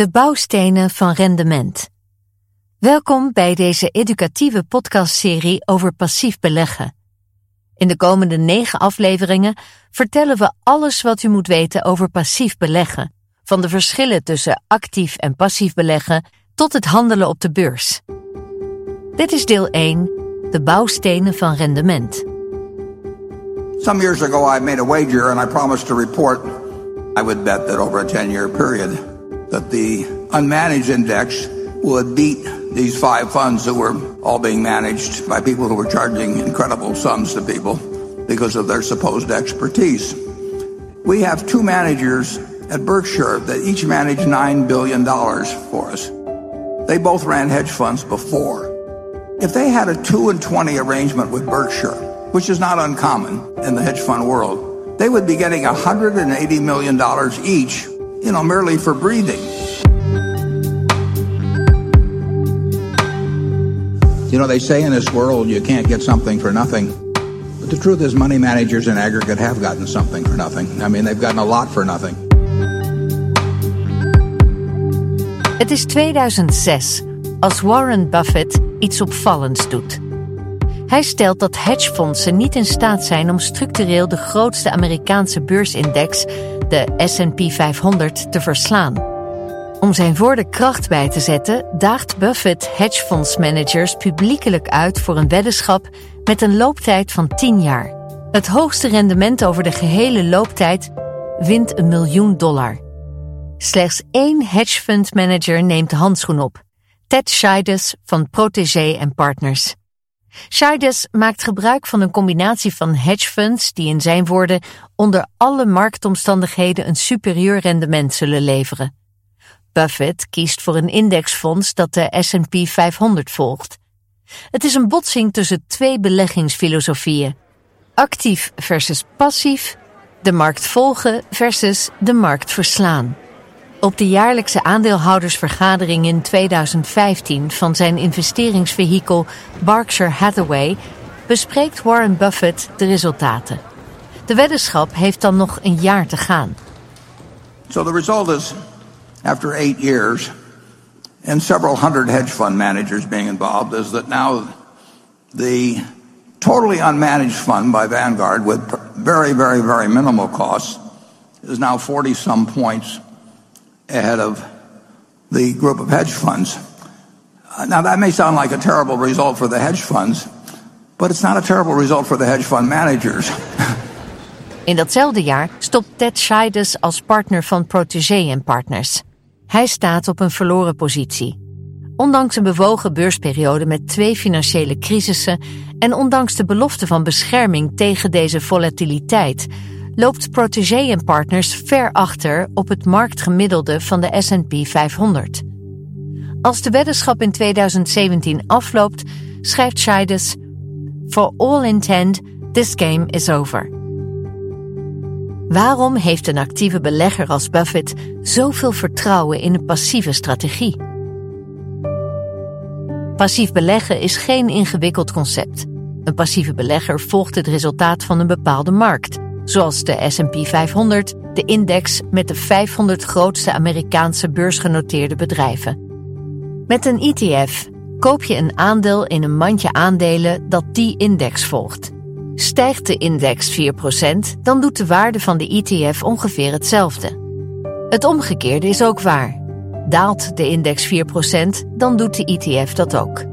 De bouwstenen van rendement. Welkom bij deze educatieve podcastserie over passief beleggen. In de komende negen afleveringen vertellen we alles wat u moet weten over passief beleggen, van de verschillen tussen actief en passief beleggen tot het handelen op de beurs. Dit is deel 1, de bouwstenen van rendement. Some years ago I made a wager and I promised to report I would bet that over a 10-year period that the unmanaged index would beat these five funds that were all being managed by people who were charging incredible sums to people because of their supposed expertise. We have two managers at Berkshire that each manage $9 billion for us. They both ran hedge funds before. If they had a 2 and 20 arrangement with Berkshire, which is not uncommon in the hedge fund world, they would be getting $180 million each you know, merely for breathing. You know, they say in this world you can't get something for nothing. But the truth is, money managers in aggregate have gotten something for nothing. I mean, they've gotten a lot for nothing. Het is 2006 als Warren Buffett iets opvallends doet. Hij stelt dat hedgefondsen niet in staat zijn om structureel de grootste Amerikaanse beursindex, de SP 500, te verslaan. Om zijn woorden kracht bij te zetten, daagt Buffett hedgefondsmanagers publiekelijk uit voor een weddenschap met een looptijd van 10 jaar. Het hoogste rendement over de gehele looptijd wint een miljoen dollar. Slechts één hedgefundmanager neemt de handschoen op. Ted Scheides van Protégé Partners. Scheides maakt gebruik van een combinatie van hedge funds die in zijn woorden onder alle marktomstandigheden een superieur rendement zullen leveren. Buffett kiest voor een indexfonds dat de S&P 500 volgt. Het is een botsing tussen twee beleggingsfilosofieën. Actief versus passief, de markt volgen versus de markt verslaan. Op de jaarlijkse aandeelhoudersvergadering in 2015 van zijn investeringsvehikel Berkshire Hathaway bespreekt Warren Buffett de resultaten. De weddenschap heeft dan nog een jaar te gaan. So the result is, after eight years and several hundred hedge fund managers being involved, is that now the totally unmanaged fund by Vanguard with very, very, very minimal costs is now 40 some points ahead of the group of hedge funds. Uh, now, that may sound like a terrible result for the hedge funds, but it's not a terrible result for the hedge fund managers. In datzelfde jaar stopt Ted Scheides als partner van Protégé Partners. Hij staat op een verloren positie. Ondanks een bewogen beursperiode met twee financiële crisissen en ondanks de belofte van bescherming tegen deze volatiliteit, loopt Protégé Partners ver achter op het marktgemiddelde van de S&P 500. Als de weddenschap in 2017 afloopt, schrijft Scheides... For all intent, this game is over. Waarom heeft een actieve belegger als Buffett zoveel vertrouwen in een passieve strategie? Passief beleggen is geen ingewikkeld concept. Een passieve belegger volgt het resultaat van een bepaalde markt zoals de SP 500, de index met de 500 grootste Amerikaanse beursgenoteerde bedrijven. Met een ETF koop je een aandeel in een mandje aandelen dat die index volgt. Stijgt de index 4%, dan doet de waarde van de ETF ongeveer hetzelfde. Het omgekeerde is ook waar. Daalt de index 4%, dan doet de ETF dat ook.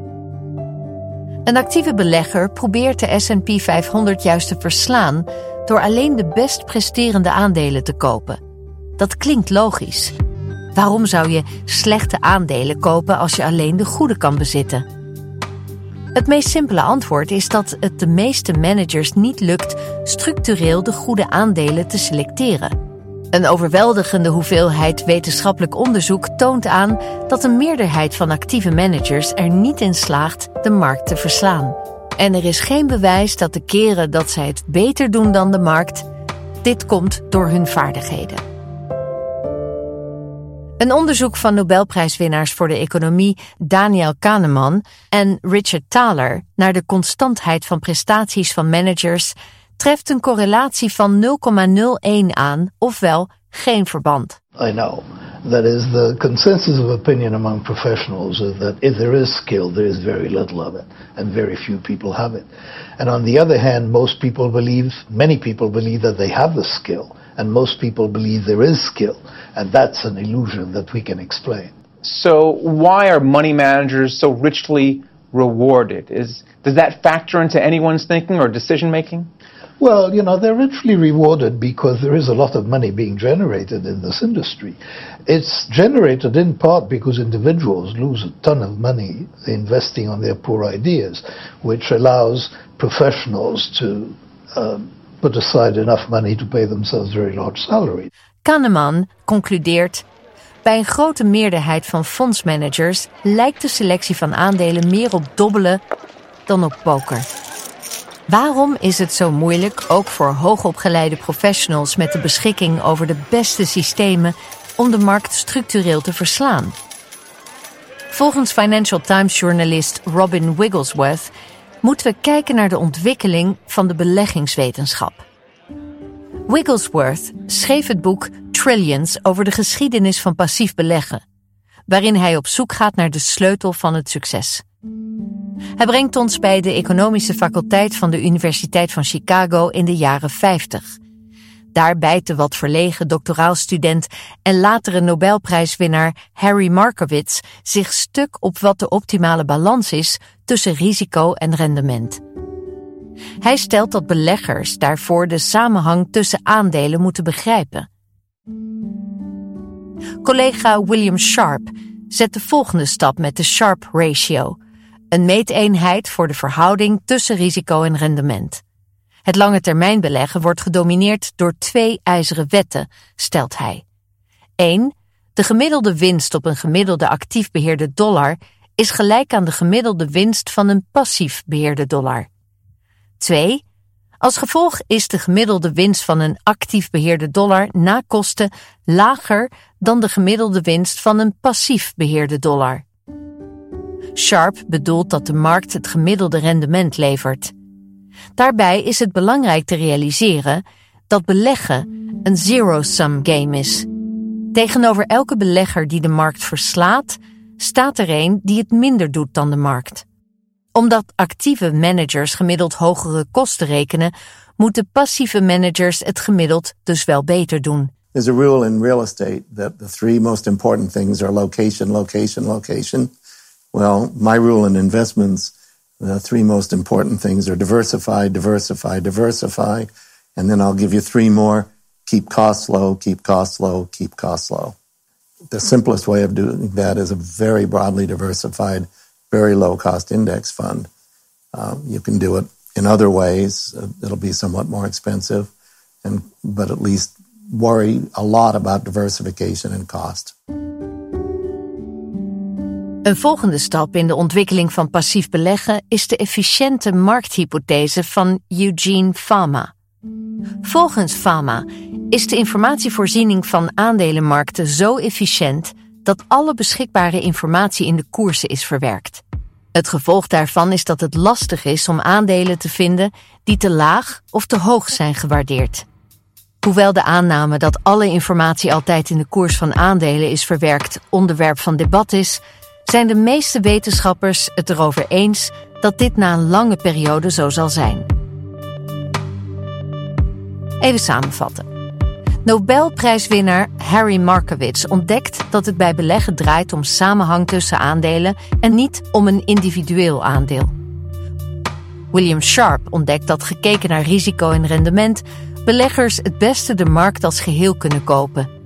Een actieve belegger probeert de SP 500 juist te verslaan door alleen de best presterende aandelen te kopen. Dat klinkt logisch. Waarom zou je slechte aandelen kopen als je alleen de goede kan bezitten? Het meest simpele antwoord is dat het de meeste managers niet lukt structureel de goede aandelen te selecteren. Een overweldigende hoeveelheid wetenschappelijk onderzoek toont aan dat een meerderheid van actieve managers er niet in slaagt de markt te verslaan. En er is geen bewijs dat de keren dat zij het beter doen dan de markt, dit komt door hun vaardigheden. Een onderzoek van Nobelprijswinnaars voor de economie Daniel Kahneman en Richard Thaler naar de constantheid van prestaties van managers treft een correlatie van 0,01 aan, ofwel geen verband. I know That is, the consensus of opinion among professionals is that if there is skill, there is very little of it, and very few people have it. And on the other hand, most people believe, many people believe that they have the skill, and most people believe there is skill, and that's an illusion that we can explain. So, why are money managers so richly rewarded? Is, does that factor into anyone's thinking or decision making? Well, you know, they're richly rewarded because there is a lot of money being generated in this industry. It's generated in part because individuals lose a ton of money investing on their poor ideas, which allows professionals to um, put aside enough money to pay themselves very large salaries. Kahneman concludeert Bij een grote meerderheid van fondsmanagers lijkt de selectie van aandelen meer op dobbelen dan op poker. Waarom is het zo moeilijk, ook voor hoogopgeleide professionals met de beschikking over de beste systemen, om de markt structureel te verslaan? Volgens Financial Times journalist Robin Wigglesworth moeten we kijken naar de ontwikkeling van de beleggingswetenschap. Wigglesworth schreef het boek Trillions over de geschiedenis van passief beleggen, waarin hij op zoek gaat naar de sleutel van het succes. Hij brengt ons bij de economische faculteit van de Universiteit van Chicago in de jaren 50. Daar bijt de wat verlegen doctoraalstudent en latere Nobelprijswinnaar Harry Markowitz zich stuk op wat de optimale balans is tussen risico en rendement. Hij stelt dat beleggers daarvoor de samenhang tussen aandelen moeten begrijpen. Collega William Sharp zet de volgende stap met de Sharp Ratio, een meeteenheid voor de verhouding tussen risico en rendement. Het lange termijn beleggen wordt gedomineerd door twee ijzeren wetten, stelt hij. 1. De gemiddelde winst op een gemiddelde actief beheerde dollar is gelijk aan de gemiddelde winst van een passief beheerde dollar. 2. Als gevolg is de gemiddelde winst van een actief beheerde dollar na kosten lager dan de gemiddelde winst van een passief beheerde dollar. Sharp bedoelt dat de markt het gemiddelde rendement levert. Daarbij is het belangrijk te realiseren dat beleggen een zero-sum game is. Tegenover elke belegger die de markt verslaat, staat er een die het minder doet dan de markt omdat actieve managers gemiddeld hogere kosten rekenen, moeten passieve managers het gemiddeld dus wel beter doen. There's a rule in real estate that the three most important things are location, location, location. Well, my rule in investments, the three most important things are diversify, diversify, diversify. And then I'll give you three more. Keep costs low, keep costs low, keep costs low. The simplest way of doing that is a very broadly diversified very low cost index fund. Um, you can do it in other ways. Uh, it'll be somewhat more expensive, and but at least worry a lot about diversification and cost. Een volgende stap in de ontwikkeling van passief beleggen is de efficiënte markthypothese van Eugene Fama. Volgens Fama is de informatievoorziening van aandelenmarkten zo efficiënt dat alle beschikbare informatie in de koersen is verwerkt. Het gevolg daarvan is dat het lastig is om aandelen te vinden die te laag of te hoog zijn gewaardeerd. Hoewel de aanname dat alle informatie altijd in de koers van aandelen is verwerkt onderwerp van debat is, zijn de meeste wetenschappers het erover eens dat dit na een lange periode zo zal zijn. Even samenvatten. Nobelprijswinnaar Harry Markowitz ontdekt dat het bij beleggen draait om samenhang tussen aandelen en niet om een individueel aandeel. William Sharp ontdekt dat gekeken naar risico en rendement beleggers het beste de markt als geheel kunnen kopen.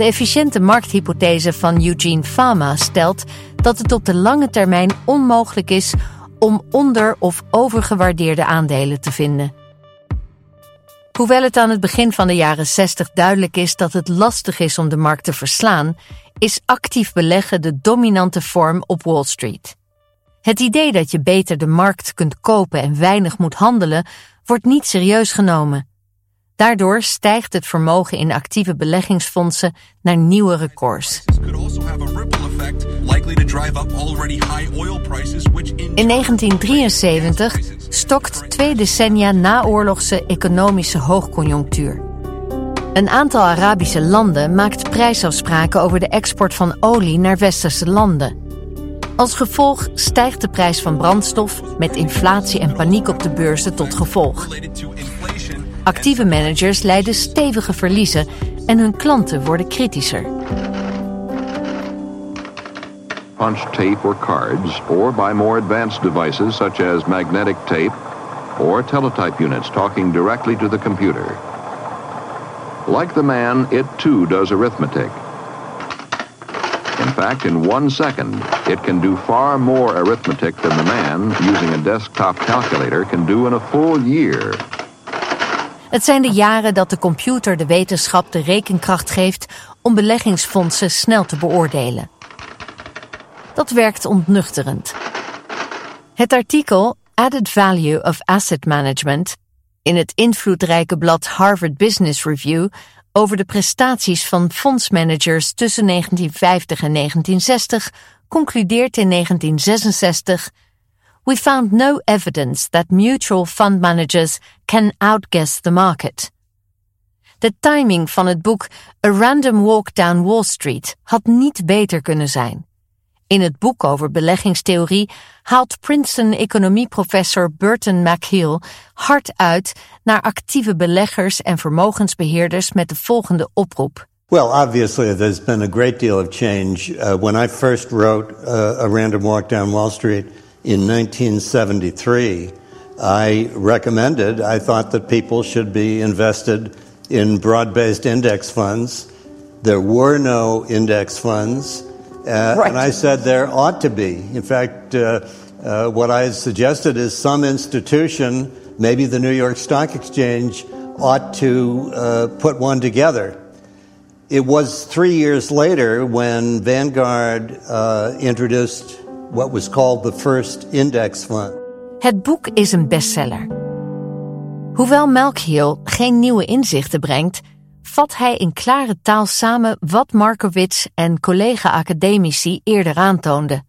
De efficiënte markthypothese van Eugene Fama stelt dat het op de lange termijn onmogelijk is om onder- of overgewaardeerde aandelen te vinden. Hoewel het aan het begin van de jaren 60 duidelijk is dat het lastig is om de markt te verslaan, is actief beleggen de dominante vorm op Wall Street. Het idee dat je beter de markt kunt kopen en weinig moet handelen, wordt niet serieus genomen. Daardoor stijgt het vermogen in actieve beleggingsfondsen naar nieuwe records. In 1973 stokt twee decennia naoorlogse economische hoogconjunctuur. Een aantal Arabische landen maakt prijsafspraken over de export van olie naar westerse landen. Als gevolg stijgt de prijs van brandstof met inflatie en paniek op de beurzen tot gevolg. Actieve managers lijden stevige verliezen en hun klanten worden kritischer. Punch tape or cards, or by more advanced devices such as magnetic tape or teletype units talking directly to the computer. Like the man, it too does arithmetic. In fact, in one second, it can do far more arithmetic than the man, using a desktop calculator, can do in a full year. Het zijn de jaren dat de computer de wetenschap de rekenkracht geeft om beleggingsfondsen snel te beoordelen. Dat werkt ontnuchterend. Het artikel Added Value of Asset Management in het invloedrijke blad Harvard Business Review over de prestaties van fondsmanagers tussen 1950 en 1960 concludeert in 1966 We found no evidence that mutual fund managers can outguess the market. De timing van het boek A Random Walk Down Wall Street had niet beter kunnen zijn. In het boek over beleggingstheorie haalt Princeton-economieprofessor Burton McHale hard uit naar actieve beleggers en vermogensbeheerders met de volgende oproep. Well, obviously, there's been a great deal of change. Uh, when I first wrote uh, A Random Walk Down Wall Street in 1973, I recommended, I thought that people should be invested in broad based index funds. There were no index funds. Uh, right. And I said there ought to be. In fact, uh, uh, what I suggested is some institution, maybe the New York Stock Exchange, ought to uh, put one together. It was three years later when Vanguard uh, introduced what was called the first index fund. Het boek is een bestseller. Hoewel Melkhiel geen nieuwe inzichten brengt, vat hij in klare taal samen wat Markowitz en collega-academici eerder aantoonden.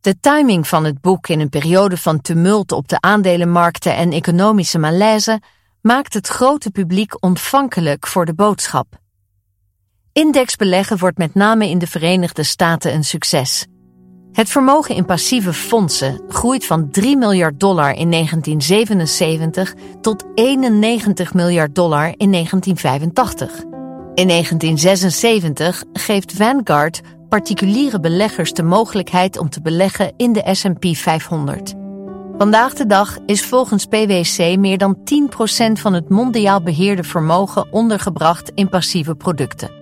De timing van het boek in een periode van tumult op de aandelenmarkten en economische malaise maakt het grote publiek ontvankelijk voor de boodschap. Indexbeleggen wordt met name in de Verenigde Staten een succes. Het vermogen in passieve fondsen groeit van 3 miljard dollar in 1977 tot 91 miljard dollar in 1985. In 1976 geeft Vanguard particuliere beleggers de mogelijkheid om te beleggen in de S&P 500. Vandaag de dag is volgens PwC meer dan 10% van het mondiaal beheerde vermogen ondergebracht in passieve producten.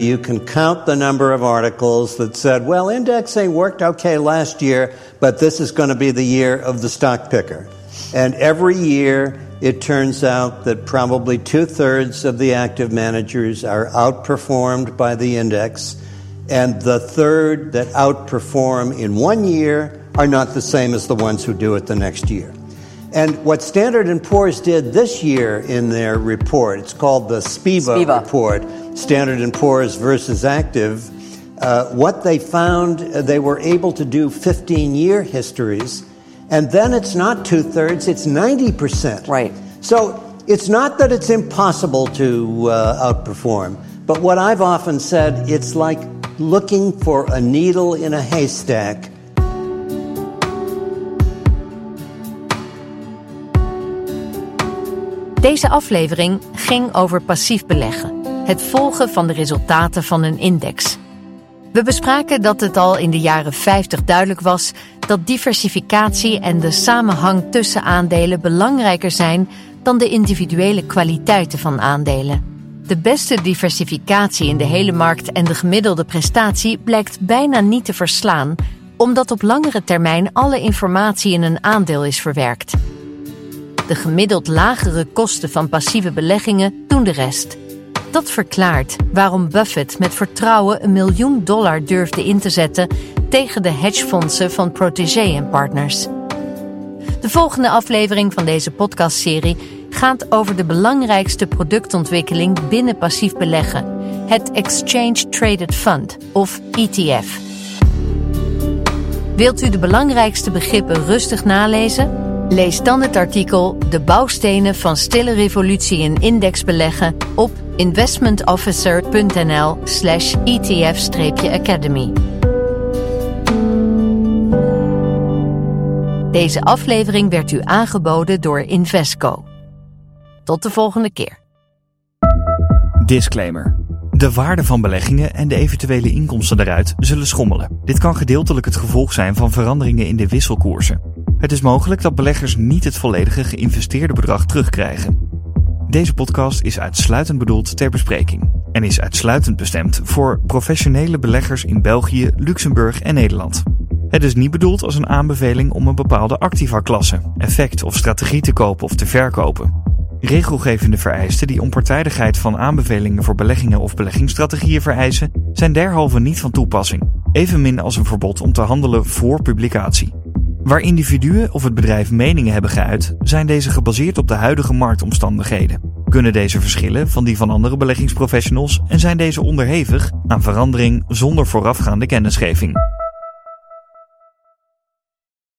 You can count the number of articles that said, well, indexing worked okay last year, but this is going to be the year of the stock picker. And every year, it turns out that probably two thirds of the active managers are outperformed by the index, and the third that outperform in one year are not the same as the ones who do it the next year. And what Standard & Poor's did this year in their report, it's called the SPIVA, SPIVA. report, Standard & Poor's versus Active, uh, what they found, uh, they were able to do 15-year histories, and then it's not two-thirds, it's 90%. Right. So it's not that it's impossible to uh, outperform, but what I've often said, it's like looking for a needle in a haystack Deze aflevering ging over passief beleggen, het volgen van de resultaten van een index. We bespraken dat het al in de jaren 50 duidelijk was dat diversificatie en de samenhang tussen aandelen belangrijker zijn dan de individuele kwaliteiten van aandelen. De beste diversificatie in de hele markt en de gemiddelde prestatie blijkt bijna niet te verslaan, omdat op langere termijn alle informatie in een aandeel is verwerkt. De gemiddeld lagere kosten van passieve beleggingen doen de rest. Dat verklaart waarom Buffett met vertrouwen een miljoen dollar durfde in te zetten tegen de hedgefondsen van Protégé Partners. De volgende aflevering van deze podcastserie gaat over de belangrijkste productontwikkeling binnen passief beleggen: het Exchange Traded Fund of ETF. Wilt u de belangrijkste begrippen rustig nalezen? Lees dan het artikel De bouwstenen van stille revolutie in indexbeleggen op investmentofficer.nl/slash ETF-academy. Deze aflevering werd u aangeboden door Invesco. Tot de volgende keer. Disclaimer. De waarde van beleggingen en de eventuele inkomsten daaruit zullen schommelen. Dit kan gedeeltelijk het gevolg zijn van veranderingen in de wisselkoersen. Het is mogelijk dat beleggers niet het volledige geïnvesteerde bedrag terugkrijgen. Deze podcast is uitsluitend bedoeld ter bespreking en is uitsluitend bestemd voor professionele beleggers in België, Luxemburg en Nederland. Het is niet bedoeld als een aanbeveling om een bepaalde activa-klasse, effect of strategie te kopen of te verkopen. Regelgevende vereisten die onpartijdigheid van aanbevelingen voor beleggingen of beleggingsstrategieën vereisen, zijn derhalve niet van toepassing, evenmin als een verbod om te handelen voor publicatie. Waar individuen of het bedrijf meningen hebben geuit, zijn deze gebaseerd op de huidige marktomstandigheden. Kunnen deze verschillen van die van andere beleggingsprofessionals en zijn deze onderhevig aan verandering zonder voorafgaande kennisgeving?